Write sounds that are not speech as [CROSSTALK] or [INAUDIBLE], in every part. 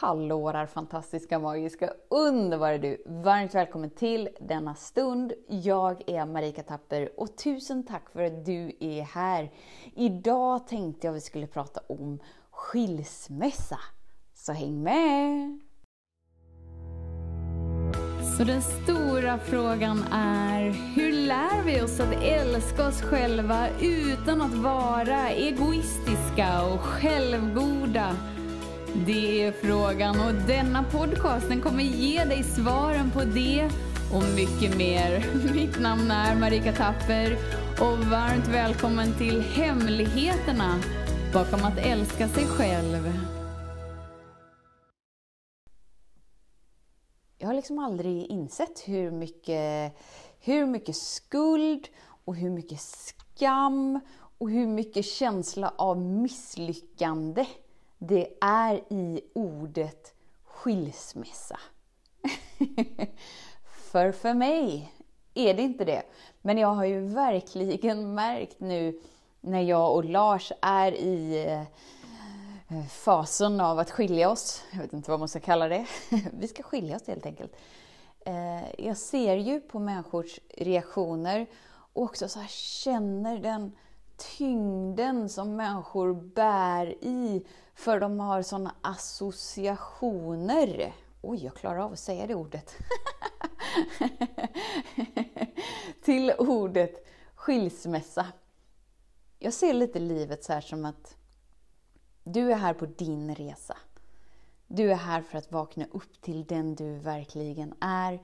Hallåar fantastiska, magiska, underbara du! Varmt välkommen till denna stund. Jag är Marika Tapper och tusen tack för att du är här. Idag tänkte jag vi skulle prata om skilsmässa. Så häng med! Så den stora frågan är, hur lär vi oss att älska oss själva utan att vara egoistiska och självgoda? Det är frågan och denna podcast den kommer ge dig svaren på det och mycket mer. [LAUGHS] Mitt namn är Marika Tapper och varmt välkommen till Hemligheterna bakom att älska sig själv. Jag har liksom aldrig insett hur mycket, hur mycket skuld och hur mycket skam och hur mycket känsla av misslyckande det är i ordet skilsmässa. [LAUGHS] för för mig är det inte det. Men jag har ju verkligen märkt nu när jag och Lars är i eh, fasen av att skilja oss. Jag vet inte vad man ska kalla det. [LAUGHS] Vi ska skilja oss helt enkelt. Eh, jag ser ju på människors reaktioner och också så känner den tyngden som människor bär i för de har sådana associationer. Oj, jag klarar av att säga det ordet. [LAUGHS] Till ordet skilsmässa. Jag ser lite livet så här som att du är här på din resa. Du är här för att vakna upp till den du verkligen är,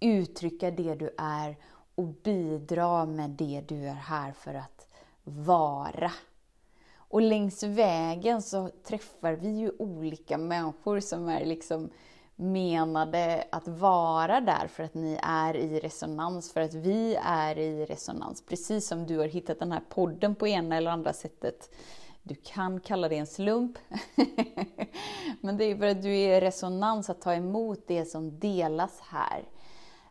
uttrycka det du är och bidra med det du är här för att vara. Och längs vägen så träffar vi ju olika människor som är liksom menade att vara där för att ni är i resonans, för att vi är i resonans. Precis som du har hittat den här podden på ena eller andra sättet. Du kan kalla det en slump. [LAUGHS] Men det är för att du är i resonans att ta emot det som delas här.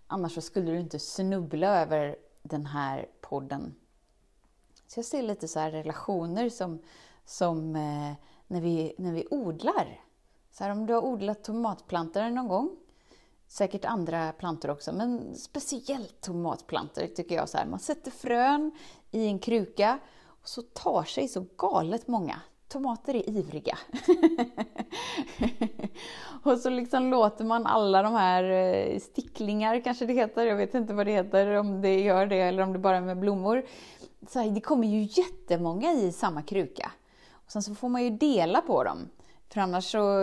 Annars så skulle du inte snubbla över den här podden så jag ser lite så relationer som, som eh, när, vi, när vi odlar. Så här, om du har odlat tomatplantor någon gång, säkert andra plantor också, men speciellt tomatplantor tycker jag. Så här, man sätter frön i en kruka och så tar sig så galet många. Tomater är ivriga. [LAUGHS] och så liksom låter man alla de här eh, sticklingar, kanske det heter, jag vet inte vad det heter, om det gör det eller om det bara är med blommor så här, det kommer ju jättemånga i samma kruka. Och sen så får man ju dela på dem, för annars så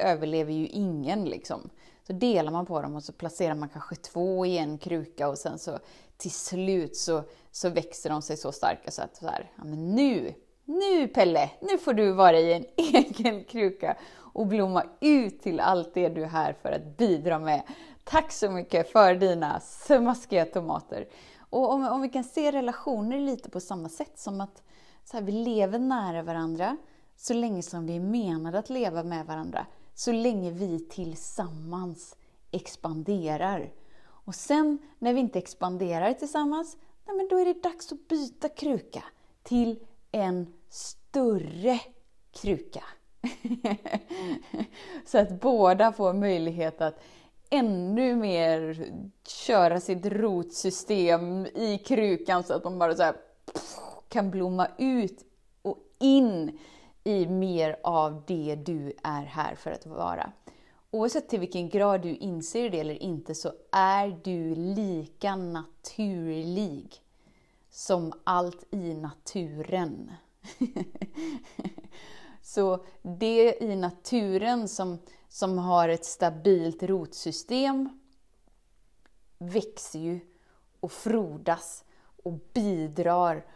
överlever ju ingen. Liksom. Så delar man på dem och så placerar man kanske två i en kruka och sen så till slut så, så växer de sig så starka så att så här, ja, men nu, nu Pelle, nu får du vara i en [LAUGHS] egen kruka och blomma ut till allt det du är här för att bidra med. Tack så mycket för dina smaskiga tomater. Och om, om vi kan se relationer lite på samma sätt som att så här, vi lever nära varandra så länge som vi är menade att leva med varandra. Så länge vi tillsammans expanderar. Och sen när vi inte expanderar tillsammans, nej men då är det dags att byta kruka till en större kruka. [LAUGHS] så att båda får möjlighet att ännu mer köra sitt rotsystem i krukan så att man bara så här, kan blomma ut och in i mer av det du är här för att vara. Oavsett till vilken grad du inser det eller inte så är du lika naturlig som allt i naturen. [LAUGHS] så det i naturen som som har ett stabilt rotsystem växer ju och frodas och bidrar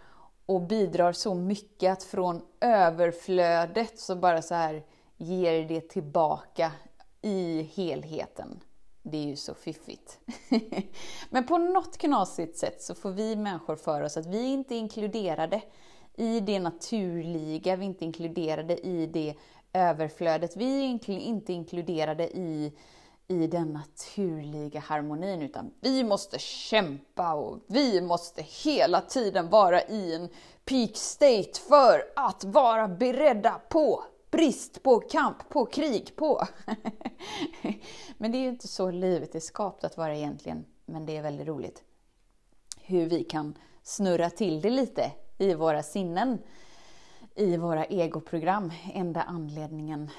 och bidrar så mycket att från överflödet så bara så här ger det tillbaka i helheten. Det är ju så fiffigt. [LAUGHS] Men på något knasigt sätt så får vi människor för oss att vi inte är inkluderade i det naturliga, vi är inte inkluderade i det överflödet. Vi är egentligen inte inkluderade i, i den naturliga harmonin, utan vi måste kämpa och vi måste hela tiden vara i en peak state för att vara beredda på brist på, kamp på, krig på. [LAUGHS] men det är ju inte så livet är skapat att vara egentligen, men det är väldigt roligt. Hur vi kan snurra till det lite i våra sinnen, i våra egoprogram. Enda anledningen,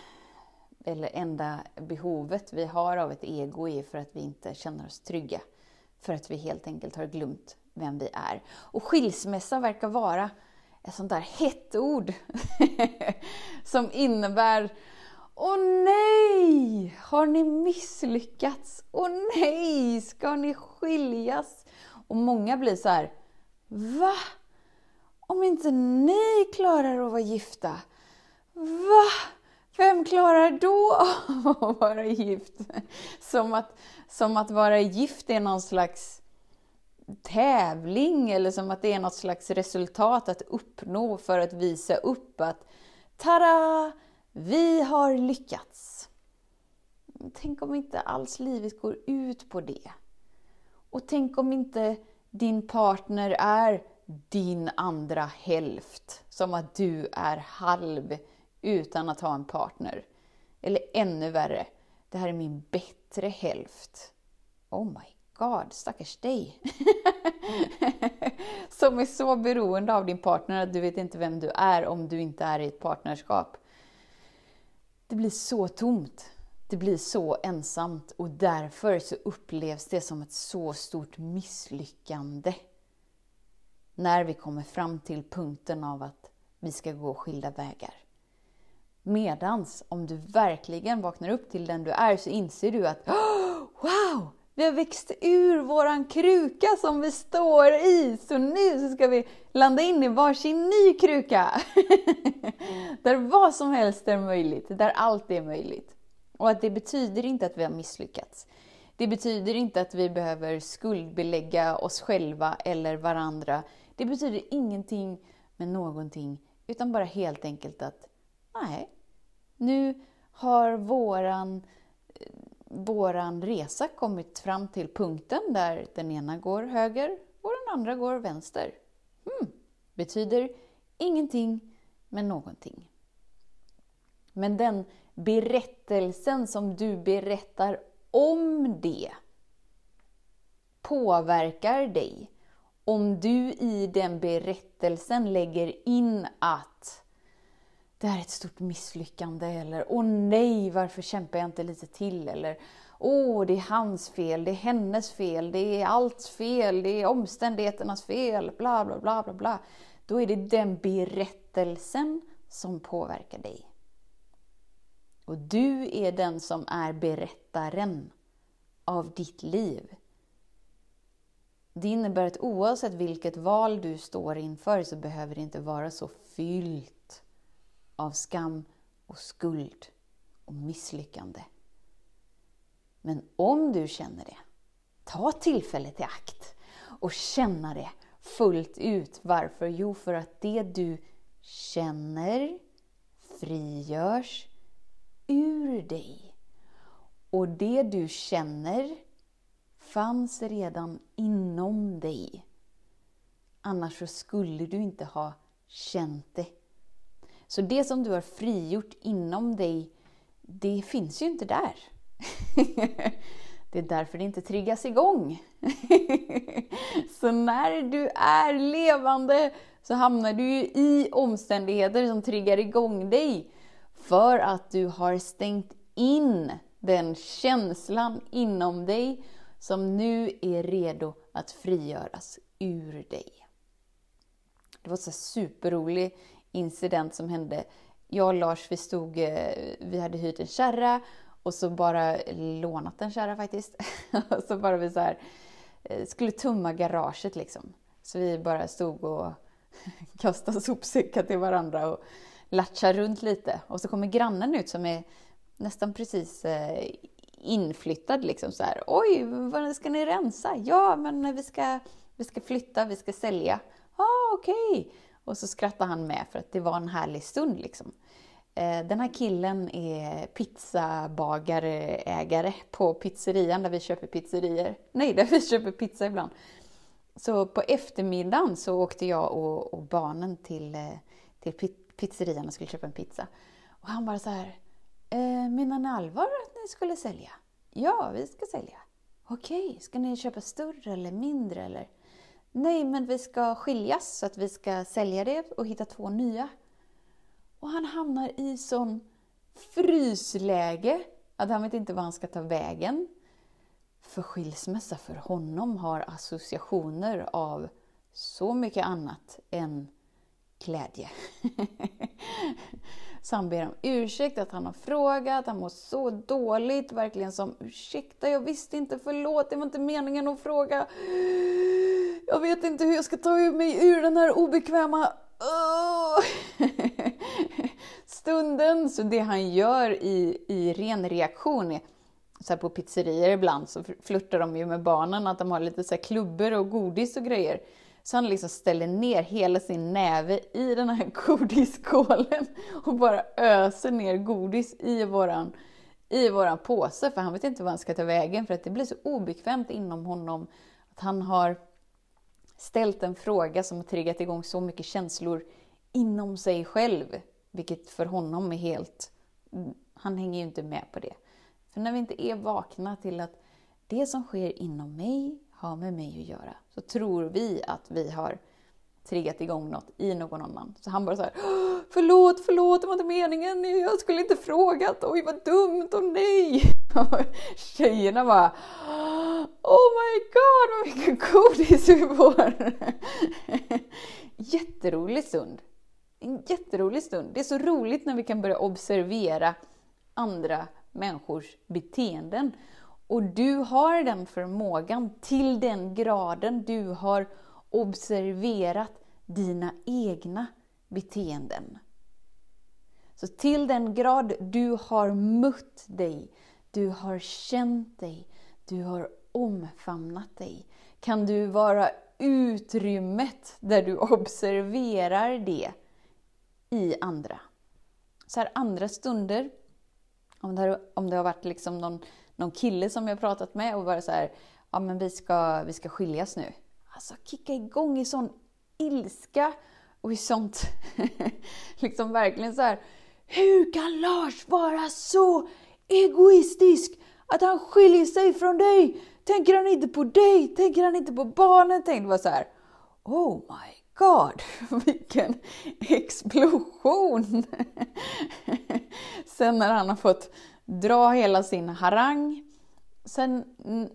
eller enda behovet vi har av ett ego är för att vi inte känner oss trygga. För att vi helt enkelt har glömt vem vi är. Och skilsmässa verkar vara ett sånt där hett ord [LAUGHS] som innebär Åh nej! Har ni misslyckats? Åh nej! Ska ni skiljas? Och många blir så här Va? Om inte ni klarar att vara gifta? Va? Vem klarar då att vara gift? Som att, som att vara gift är någon slags tävling eller som att det är något slags resultat att uppnå för att visa upp att tada! Vi har lyckats. Tänk om inte alls livet går ut på det. Och tänk om inte din partner är din andra hälft. Som att du är halv utan att ha en partner. Eller ännu värre, det här är min bättre hälft. Oh my god, stackars dig! [LAUGHS] som är så beroende av din partner att du vet inte vem du är om du inte är i ett partnerskap. Det blir så tomt. Det blir så ensamt och därför så upplevs det som ett så stort misslyckande. När vi kommer fram till punkten av att vi ska gå skilda vägar. Medans om du verkligen vaknar upp till den du är så inser du att oh, Wow! Vi har växt ur våran kruka som vi står i, så nu så ska vi landa in i varsin ny kruka. [LAUGHS] där vad som helst är möjligt, där allt är möjligt. Och att det betyder inte att vi har misslyckats. Det betyder inte att vi behöver skuldbelägga oss själva eller varandra. Det betyder ingenting med någonting, utan bara helt enkelt att nej, nu har våran, eh, våran resa kommit fram till punkten där den ena går höger och den andra går vänster. Hmm, betyder ingenting med någonting. Men den berättelsen som du berättar om det påverkar dig om du i den berättelsen lägger in att det här är ett stort misslyckande eller åh nej, varför kämpar jag inte lite till? Eller åh, det är hans fel, det är hennes fel, det är allt fel, det är omständigheternas fel, bla bla bla bla bla. Då är det den berättelsen som påverkar dig. Och du är den som är berättaren av ditt liv. Det innebär att oavsett vilket val du står inför så behöver det inte vara så fyllt av skam och skuld och misslyckande. Men om du känner det, ta tillfället i akt och känna det fullt ut. Varför? Jo, för att det du känner frigörs ur dig. Och det du känner fanns redan inom dig. Annars så skulle du inte ha känt det. Så det som du har frigjort inom dig, det finns ju inte där. [LAUGHS] Det är därför det inte triggas igång. [LAUGHS] Så när du är levande så hamnar du ju i omständigheter som triggar igång dig. För att du har stängt in den känslan inom dig som nu är redo att frigöras ur dig. Det var en superrolig incident som hände. Jag och Lars, vi stod, eh, vi hade hyrt en kärra och så bara lånat en kärra faktiskt. [LAUGHS] och så bara vi så här, eh, skulle tumma garaget liksom. Så vi bara stod och [LAUGHS] kastade sopsäckar till varandra och latchade runt lite. Och så kommer grannen ut som är nästan precis eh, inflyttad liksom så här. Oj, vad ska ni rensa? Ja, men vi ska, vi ska flytta, vi ska sälja. Ja, ah, okej. Okay. Och så skrattar han med för att det var en härlig stund liksom. Eh, den här killen är pizzabagarägare på pizzerian där vi köper pizzerier. Nej, där vi [LAUGHS] köper pizza ibland. Så på eftermiddagen så åkte jag och, och barnen till, eh, till pizzerian och skulle köpa en pizza. Och han bara så här, eh, menar ni allvar att ni skulle sälja? Ja, vi ska sälja. Okej, ska ni köpa större eller mindre eller? Nej, men vi ska skiljas så att vi ska sälja det och hitta två nya. Och han hamnar i sån frysläge att han vet inte var han ska ta vägen. För skilsmässa för honom har associationer av så mycket annat än glädje. [LAUGHS] Så han ber om ursäkt att han har frågat, han mår så dåligt, verkligen som ursäkta, jag visste inte, förlåt, det var inte meningen att fråga. Jag vet inte hur jag ska ta mig ur den här obekväma stunden. Så det han gör i, i ren reaktion är så på pizzerior ibland så flörtar de ju med barnen att de har lite så klubbor och godis och grejer. Så han liksom ställer ner hela sin näve i den här [LAUGHS] godisskålen och bara öser ner godis i våran, i våran påse. För han vet inte vad han ska ta vägen för att det blir så obekvämt inom honom att han har ställt en fråga som har triggat igång så mycket känslor inom sig själv. Vilket för honom är helt... Han hänger ju inte med på det. För när vi inte är vakna till att det som sker inom mig har med mig att göra, så tror vi att vi har triggat igång något i någon annan. Så han bara så här, förlåt, förlåt, det var inte meningen, jag skulle inte frågat, oj vad dumt, och nej! [LAUGHS] Tjejerna bara, oh my god, vad mycket godis vi får! [LAUGHS] Jätterolig stund. En jätterolig stund. Det är så roligt när vi kan börja observera andra människors beteenden. Och du har den förmågan till den graden du har observerat dina egna beteenden. Så till den grad du har mött dig, du har känt dig, du har omfamnat dig, kan du vara utrymmet där du observerar det i andra. Så här andra stunder, om det har, om det har varit liksom någon någon kille som jag pratat med och bara så här, ja men vi ska, vi ska skiljas nu. Alltså kicka igång i sån ilska och i sånt, [LAUGHS] liksom verkligen så här, hur kan Lars vara så egoistisk att han skiljer sig från dig? Tänker han inte på dig? Tänker han inte på barnen? Tänkte bara så här, oh my god, [LAUGHS] vilken explosion! [LAUGHS] Sen när han har fått dra hela sin harang. Sen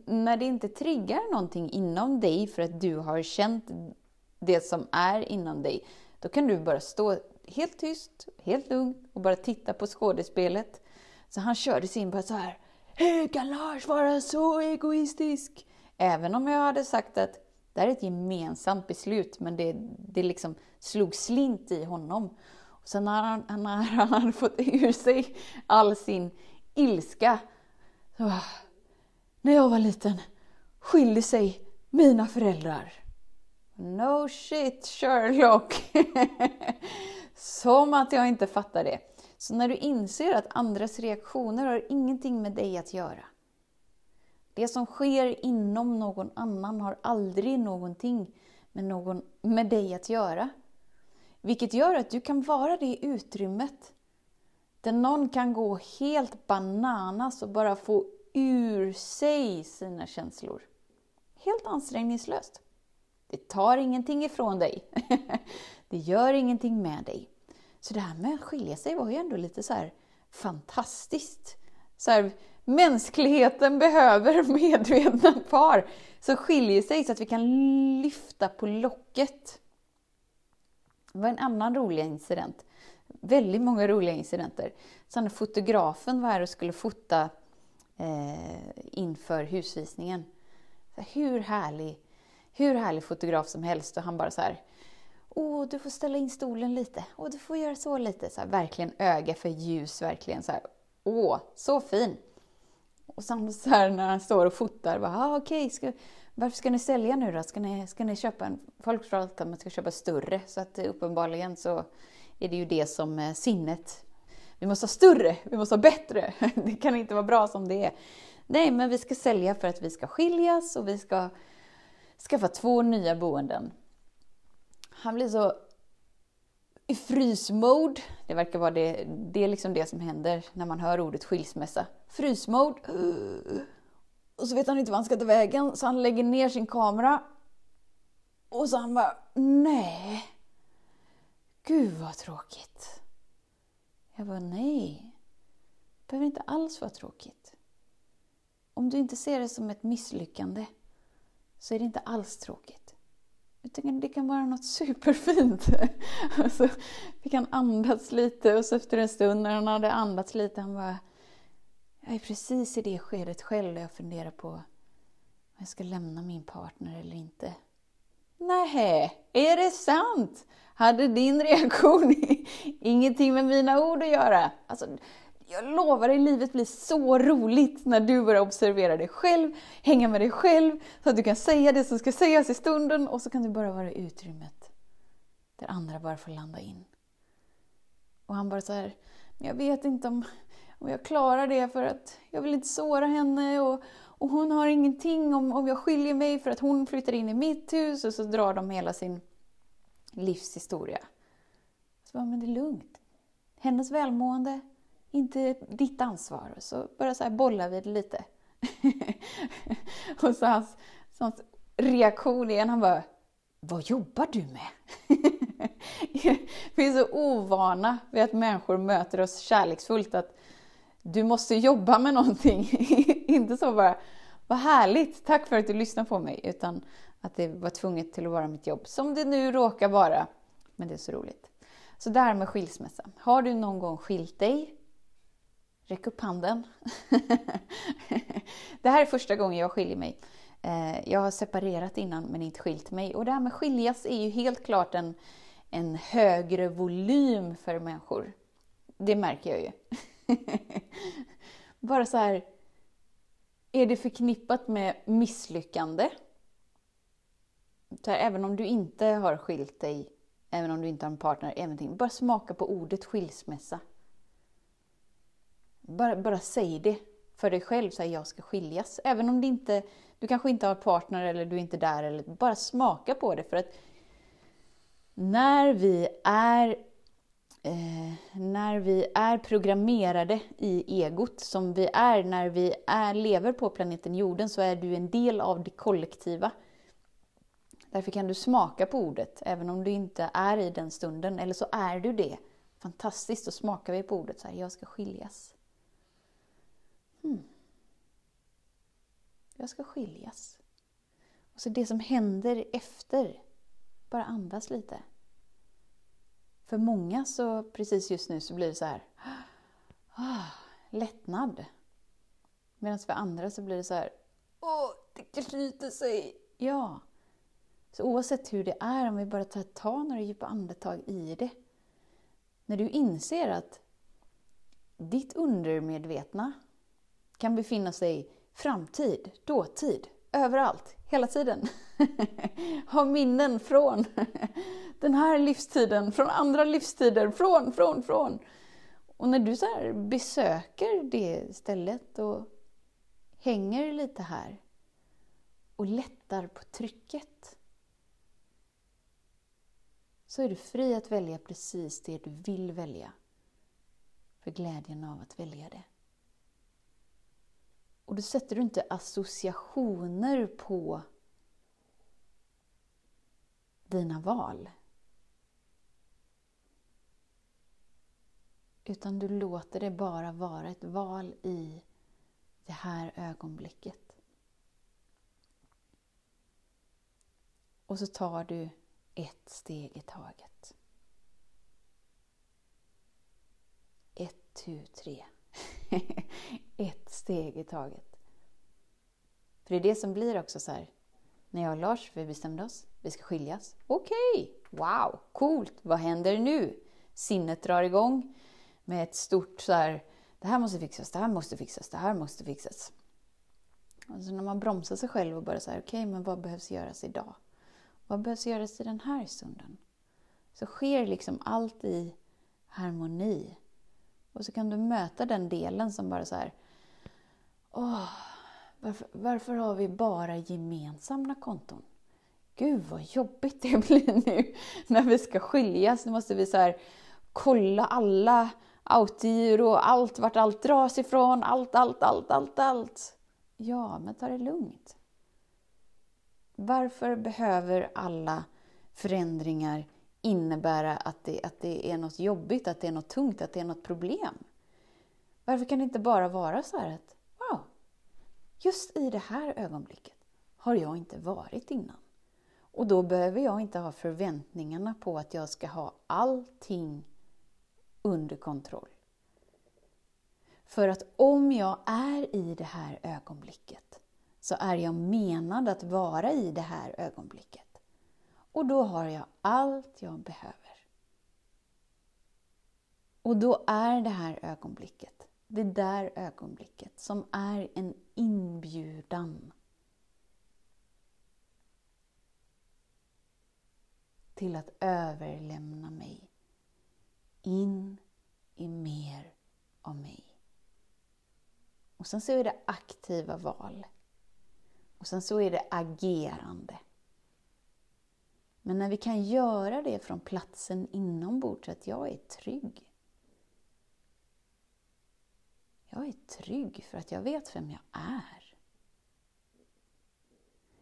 när det inte triggar någonting inom dig för att du har känt det som är inom dig, då kan du bara stå helt tyst, helt lugnt och bara titta på skådespelet. Så han körde sin bara så här. Hur kan Lars vara så egoistisk? Även om jag hade sagt att det här är ett gemensamt beslut, men det, det liksom slog slint i honom. Och sen när han, när han [LAUGHS] hade fått ur sig all sin ilska. Så, när jag var liten skilde sig mina föräldrar. No shit Sherlock! [LAUGHS] Som att jag inte fattar det. Så när du inser att andras reaktioner har ingenting med dig att göra. Det som sker inom någon annan har aldrig någonting med, någon, med dig att göra. Vilket gör att du kan vara det utrymmet där någon kan gå helt bananas och bara få ur sig sina känslor. Helt ansträngningslöst. Det tar ingenting ifrån dig. [LAUGHS] det gör ingenting med dig. Så det här med att skilja sig var ju ändå lite så här fantastiskt. Så här, mänskligheten behöver [LAUGHS] medvetna par som skiljer sig så att vi kan lyfta på locket. Det var en annan rolig incident väldigt många roliga incidenter. Sen fotografen var här och skulle fota eh, inför husvisningen. Hur härlig, hur härlig fotograf som helst och han bara så här Åh, du får ställa in stolen lite. Åh, du får göra så lite. Så här, verkligen öga för ljus, verkligen så här. Åh, så fin! Och sen så här när han står och fotar, bara, ah, okej, okay, varför ska ni sälja nu då? Ska ni, ska ni köpa en... Folk pratar om att man ska köpa större, så att eh, uppenbarligen så är det ju det som eh, sinnet... Vi måste ha större, vi måste ha bättre. [LAUGHS] Det kan inte vara bra som det är. Nej, men vi ska sälja för att vi ska skiljas och vi ska skaffa två nya boenden. Han blir så i frysmode. Det verkar vara det, det är liksom det som händer när man hör ordet skilsmässa. Frysmode. [GASPS] Och så vet han inte vad han ska ta vägen, så han lägger ner sin kamera. Och så han bara, nej. Gud vad tråkigt. Jag bara, nej. Det behöver inte alls vara tråkigt. Om du inte ser det som ett misslyckande så är det inte alls tråkigt. Utan det kan vara något superfint. [LAUGHS] Alltså, och så fick han andas lite och så efter en stund när han hade andats lite, han bara Jag är precis i det skedet själv där jag funderar på om jag ska lämna min partner eller inte. Nej, är det sant? Hade din reaktion ingenting med mina ord att göra? Alltså, jag lovar dig, livet blir så roligt när du börjar observera dig själv, hänga med dig själv, så att du kan säga det som ska sägas i stunden och så kan du bara vara i utrymmet där andra bara får landa in. Och han bara så här, men jag vet inte om, om jag klarar det för att jag vill inte såra henne och, och hon har ingenting om, om jag skiljer mig för att hon flyttar in i mitt hus och så drar de hela sin livshistoria. Så bara, men det är lugnt. Hennes välmående, inte ditt ansvar. Så började så här bolla vi det lite. [LAUGHS] och så hans, så hans reaktion igen, han bara Vad jobbar du med? [LAUGHS] vi är så ovana vid att människor möter oss kärleksfullt att du måste jobba med någonting. [LAUGHS] inte så bara Vad härligt, tack för att du lyssnar på mig. Utan att det var tvunget till att vara mitt jobb. Som det nu råkar vara. Men det är så roligt. Så det här med skilsmässa. Har du någon gång skilt dig? Räck upp handen. [LAUGHS] det här är första gången jag skiljer mig. Eh, jag har separerat innan men inte skilt mig. Och det här med skiljas är ju helt klart en, en högre volym för människor. Det märker jag ju. [LAUGHS] Bara så här, är det förknippat med misslyckande? Här, även om du inte har skilt dig, även om du inte har en partner, äventing, bara smaka på ordet skilsmässa. Bara, bara säg det för dig själv, så här, jag ska skiljas. Även om det inte, du kanske inte har partner eller du är inte där, eller bara smaka på det. För att när vi är eh, när vi är programmerade i egot, som vi är när vi är, lever på planeten jorden, så är du en del av det kollektiva. Därför kan du smaka på ordet, även om du inte är i den stunden, eller så är du det. Fantastiskt, då smakar vi på ordet så här, jag ska skiljas. Hmm. Jag ska skiljas. Och så det som händer efter, bara andas lite. För många så precis just nu så blir det så här, ah, lättnad. Medan för andra så blir det så här, åh, det knyter sig. Ja. Så oavsett hur det är, om vi bara tar, tar några djupa andetag i det. När du inser att ditt undermedvetna kan befinna sig i framtid, dåtid, överallt, hela tiden. [LAUGHS] ha minnen från [LAUGHS] den här livstiden, från andra livstider, från, från, från. Och när du så besöker det stället och hänger lite här och lättar på trycket så är du fri att välja precis det du vill välja för glädjen av att välja det. Och då sätter du inte associationer på dina val. Utan du låter det bara vara ett val i det här ögonblicket. Och så tar du ett steg i taget. Ett, tu, tre. [LAUGHS] ett steg i taget. För det är det som blir också så här, när jag och Lars, vi bestämde oss, vi ska skiljas. Okej, okay. wow, coolt, vad händer nu? Sinnet drar igång med ett stort så här, det här måste fixas, det här måste fixas, det här måste fixas. Och så när man bromsar sig själv och bara så här, okej, okay, men vad behövs göras idag? Vad behövs göras i den här stunden? Så sker liksom allt i harmoni. Och så kan du möta den delen som bara så här, åh, varför, varför har vi bara gemensamma konton? Gud vad jobbigt det [LAUGHS] blir nu när vi ska skiljas. Nu måste vi så här, kolla alla autogiro, allt, vart allt dras ifrån, allt, allt, allt, allt, allt. Ja, men ta det lugnt. Varför behöver alla förändringar innebära att det, att det är något jobbigt, att det är något tungt, att det är något problem? Varför kan det inte bara vara så här att wow, just i det här ögonblicket har jag inte varit innan. Och då behöver jag inte ha förväntningarna på att jag ska ha allting under kontroll. För att om jag är i det här ögonblicket så är jag menad att vara i det här ögonblicket. Och då har jag allt jag behöver. Och då är det här ögonblicket, det där ögonblicket som är en inbjudan till att överlämna mig in i mer av mig. Och sen så är det aktiva val. Och sen så är det agerande. Men när vi kan göra det från platsen inombords, att jag är trygg. Jag är trygg för att jag vet vem jag är.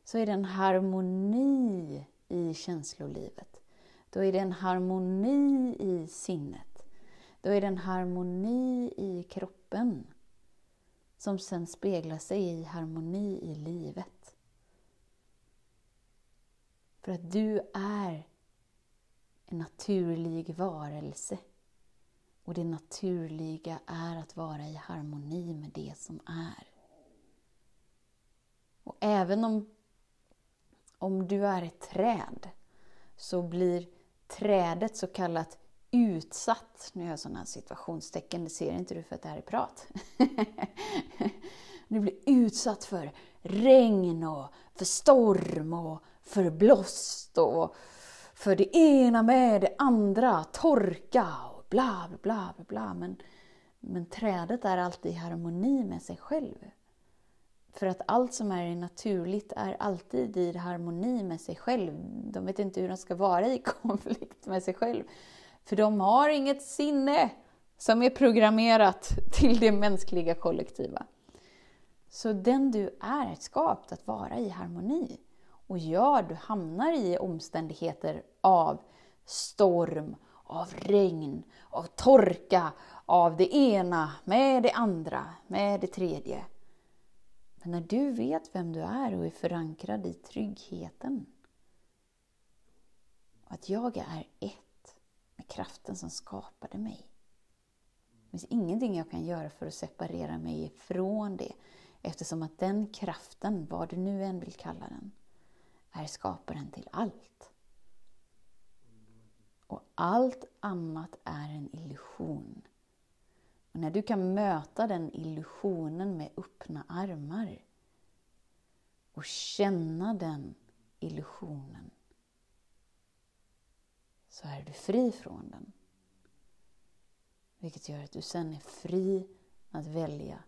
Så är det en harmoni i känslolivet. Då är det en harmoni i sinnet. Då är det en harmoni i kroppen som sen speglar sig i harmoni i livet. För att du är en naturlig varelse. Och det naturliga är att vara i harmoni med det som är. Och även om, om du är ett träd så blir trädet så kallat utsatt, nu gör jag sådana situationstecken, det ser inte du för att det här är prat. [LAUGHS] du blir utsatt för regn och för storm och för blåst och för det ena med det andra, torka och bla bla bla bla. Men, men trädet är alltid i harmoni med sig själv. För att allt som är naturligt är alltid i harmoni med sig själv. De vet inte hur de ska vara i [LAUGHS] konflikt med sig själv. För de har inget sinne som är programmerat [LAUGHS] till det mänskliga kollektiva. Så den du är skapt att vara i harmoni. Och ja, du hamnar i omständigheter av storm, av regn, av torka, av det ena med det andra, med det tredje. Men när du vet vem du är och är förankrad i tryggheten, att jag är ett med kraften som skapade mig. Det finns ingenting jag kan göra för att separera mig ifrån det, eftersom att den kraften, vad du nu än vill kalla den, är skaparen till allt. Och allt annat är en illusion. Och när du kan möta den illusionen med öppna armar och känna den illusionen så är du fri från den. Vilket gör att du sen är fri att välja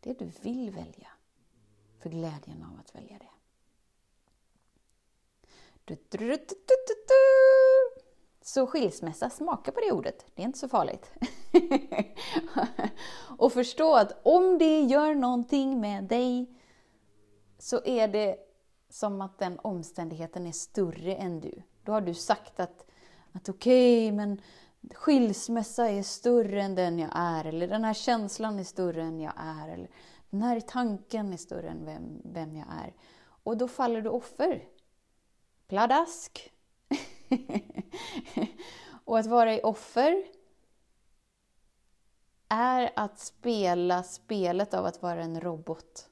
det du vill välja för glädjen av att välja det. Så skilsmässa, smaka på det ordet. Det är inte så farligt. [LAUGHS] och förstå att om det gör någonting med dig så är det som att den omständigheten är större än du. Då har du sagt att, att okej, okay, men skilsmässa är större än den jag är, eller den här känslan är större än jag är, eller den här tanken är större än vem, vem jag är. Och då faller du offer. Pladask! [LAUGHS] och att vara i offer är att spela spelet av att vara en robot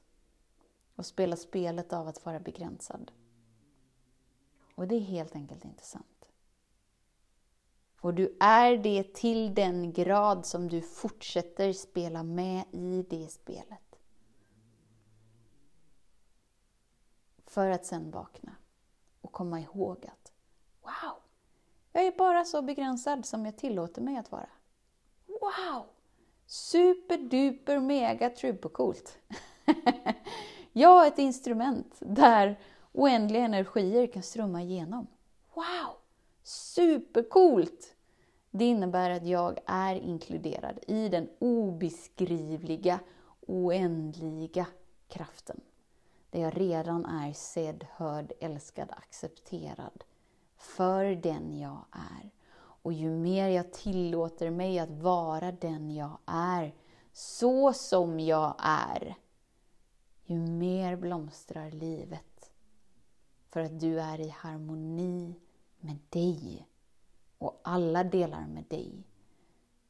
och spela spelet av att vara begränsad. Och det är helt enkelt inte sant. Och du är det till den grad som du fortsätter spela med i det spelet. För att sen vakna och komma ihåg att Wow! Jag är bara så begränsad som jag tillåter mig att vara. Wow! Superduper mega coolt! [LAUGHS] Jag är ett instrument där oändliga energier kan strömma igenom. Wow! Supercoolt! Det innebär att jag är inkluderad i den obeskrivliga, oändliga kraften. Där jag redan är sedd, hörd, älskad, accepterad för den jag är. Och ju mer jag tillåter mig att vara den jag är, så som jag är, ju mer blomstrar livet. För att du är i harmoni med dig och alla delar med dig.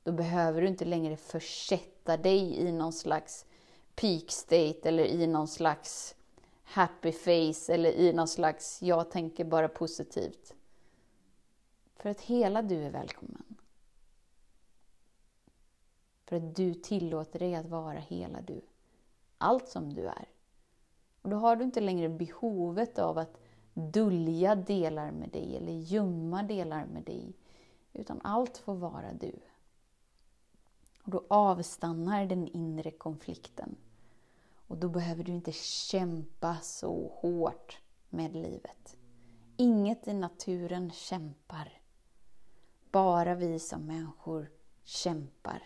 Då behöver du inte längre försätta dig i någon slags peak state eller i någon slags happy face eller i någon slags jag tänker bara positivt. För att hela du är välkommen. För att du tillåter dig att vara hela du. Allt som du är. Och då har du inte längre behovet av att dölja delar med dig eller gömma delar med dig. Utan allt får vara du. Och då avstannar den inre konflikten. Och då behöver du inte kämpa så hårt med livet. Inget i naturen kämpar. Bara vi som människor kämpar.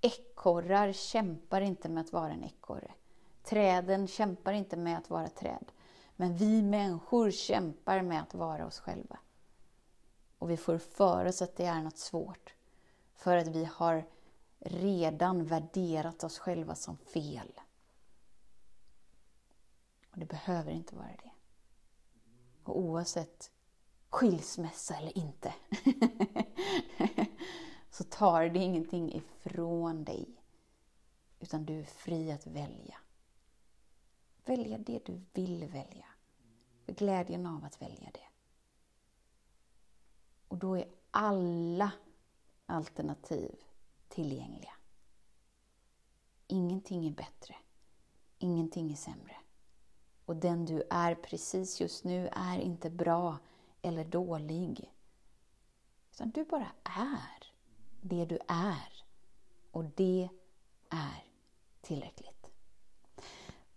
Ekorrar kämpar inte med att vara en ekorre. Träden kämpar inte med att vara träd. Men vi människor kämpar med att vara oss själva. Och vi får för oss att det är något svårt. För att vi har redan värderat oss själva som fel. Och det behöver inte vara det. Och oavsett skilsmässa eller inte, [LAUGHS] så tar det ingenting ifrån dig. Utan du är fri att välja. Välja det du vill välja. För glädjen av att välja det. Och då är alla alternativ tillgängliga. Ingenting är bättre. Ingenting är sämre. Och den du är precis just nu är inte bra eller dålig. Utan du bara är det du är. Och det är tillräckligt.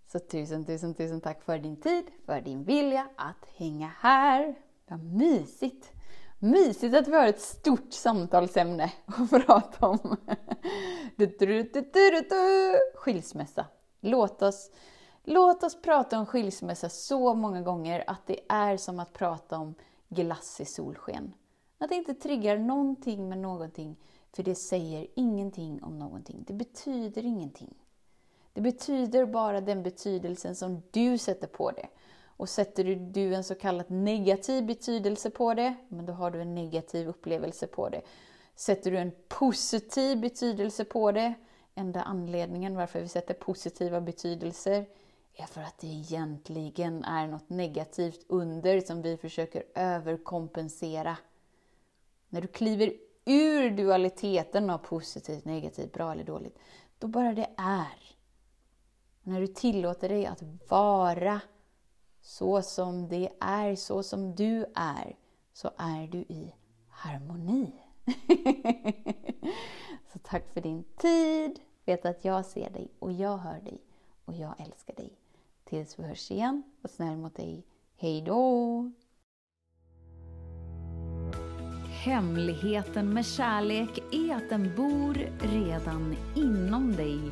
Så tusen, tusen, tusen tack för din tid, för din vilja att hänga här. Vad mysigt! Mysigt att vi har ett stort samtalsämne att [LAUGHS] prata om. Skilsmässa. Låt oss, låt oss prata om skilsmässa så många gånger att det är som att prata om glass i solsken. Att det inte triggar någonting med någonting, för det säger ingenting om någonting. Det betyder ingenting. Det betyder bara den betydelsen som du sätter på det. Och sätter du en så kallad negativ betydelse på det, men då har du en negativ upplevelse på det. Sätter du en positiv betydelse på det, enda anledningen varför vi sätter positiva betydelser är för att det egentligen är något negativt under som vi försöker överkompensera. När du kliver ur dualiteten av positivt, negativt, bra eller dåligt, då bara det är. När du tillåter dig att vara så som det är, så som du är, så är du i harmoni. [LAUGHS] så tack för din tid. Vet att jag ser dig och jag hör dig och jag älskar dig. Tills vi hörs igen, var snäll mot dig. Hej då! Hemligheten med kärlek är att den bor redan inom dig.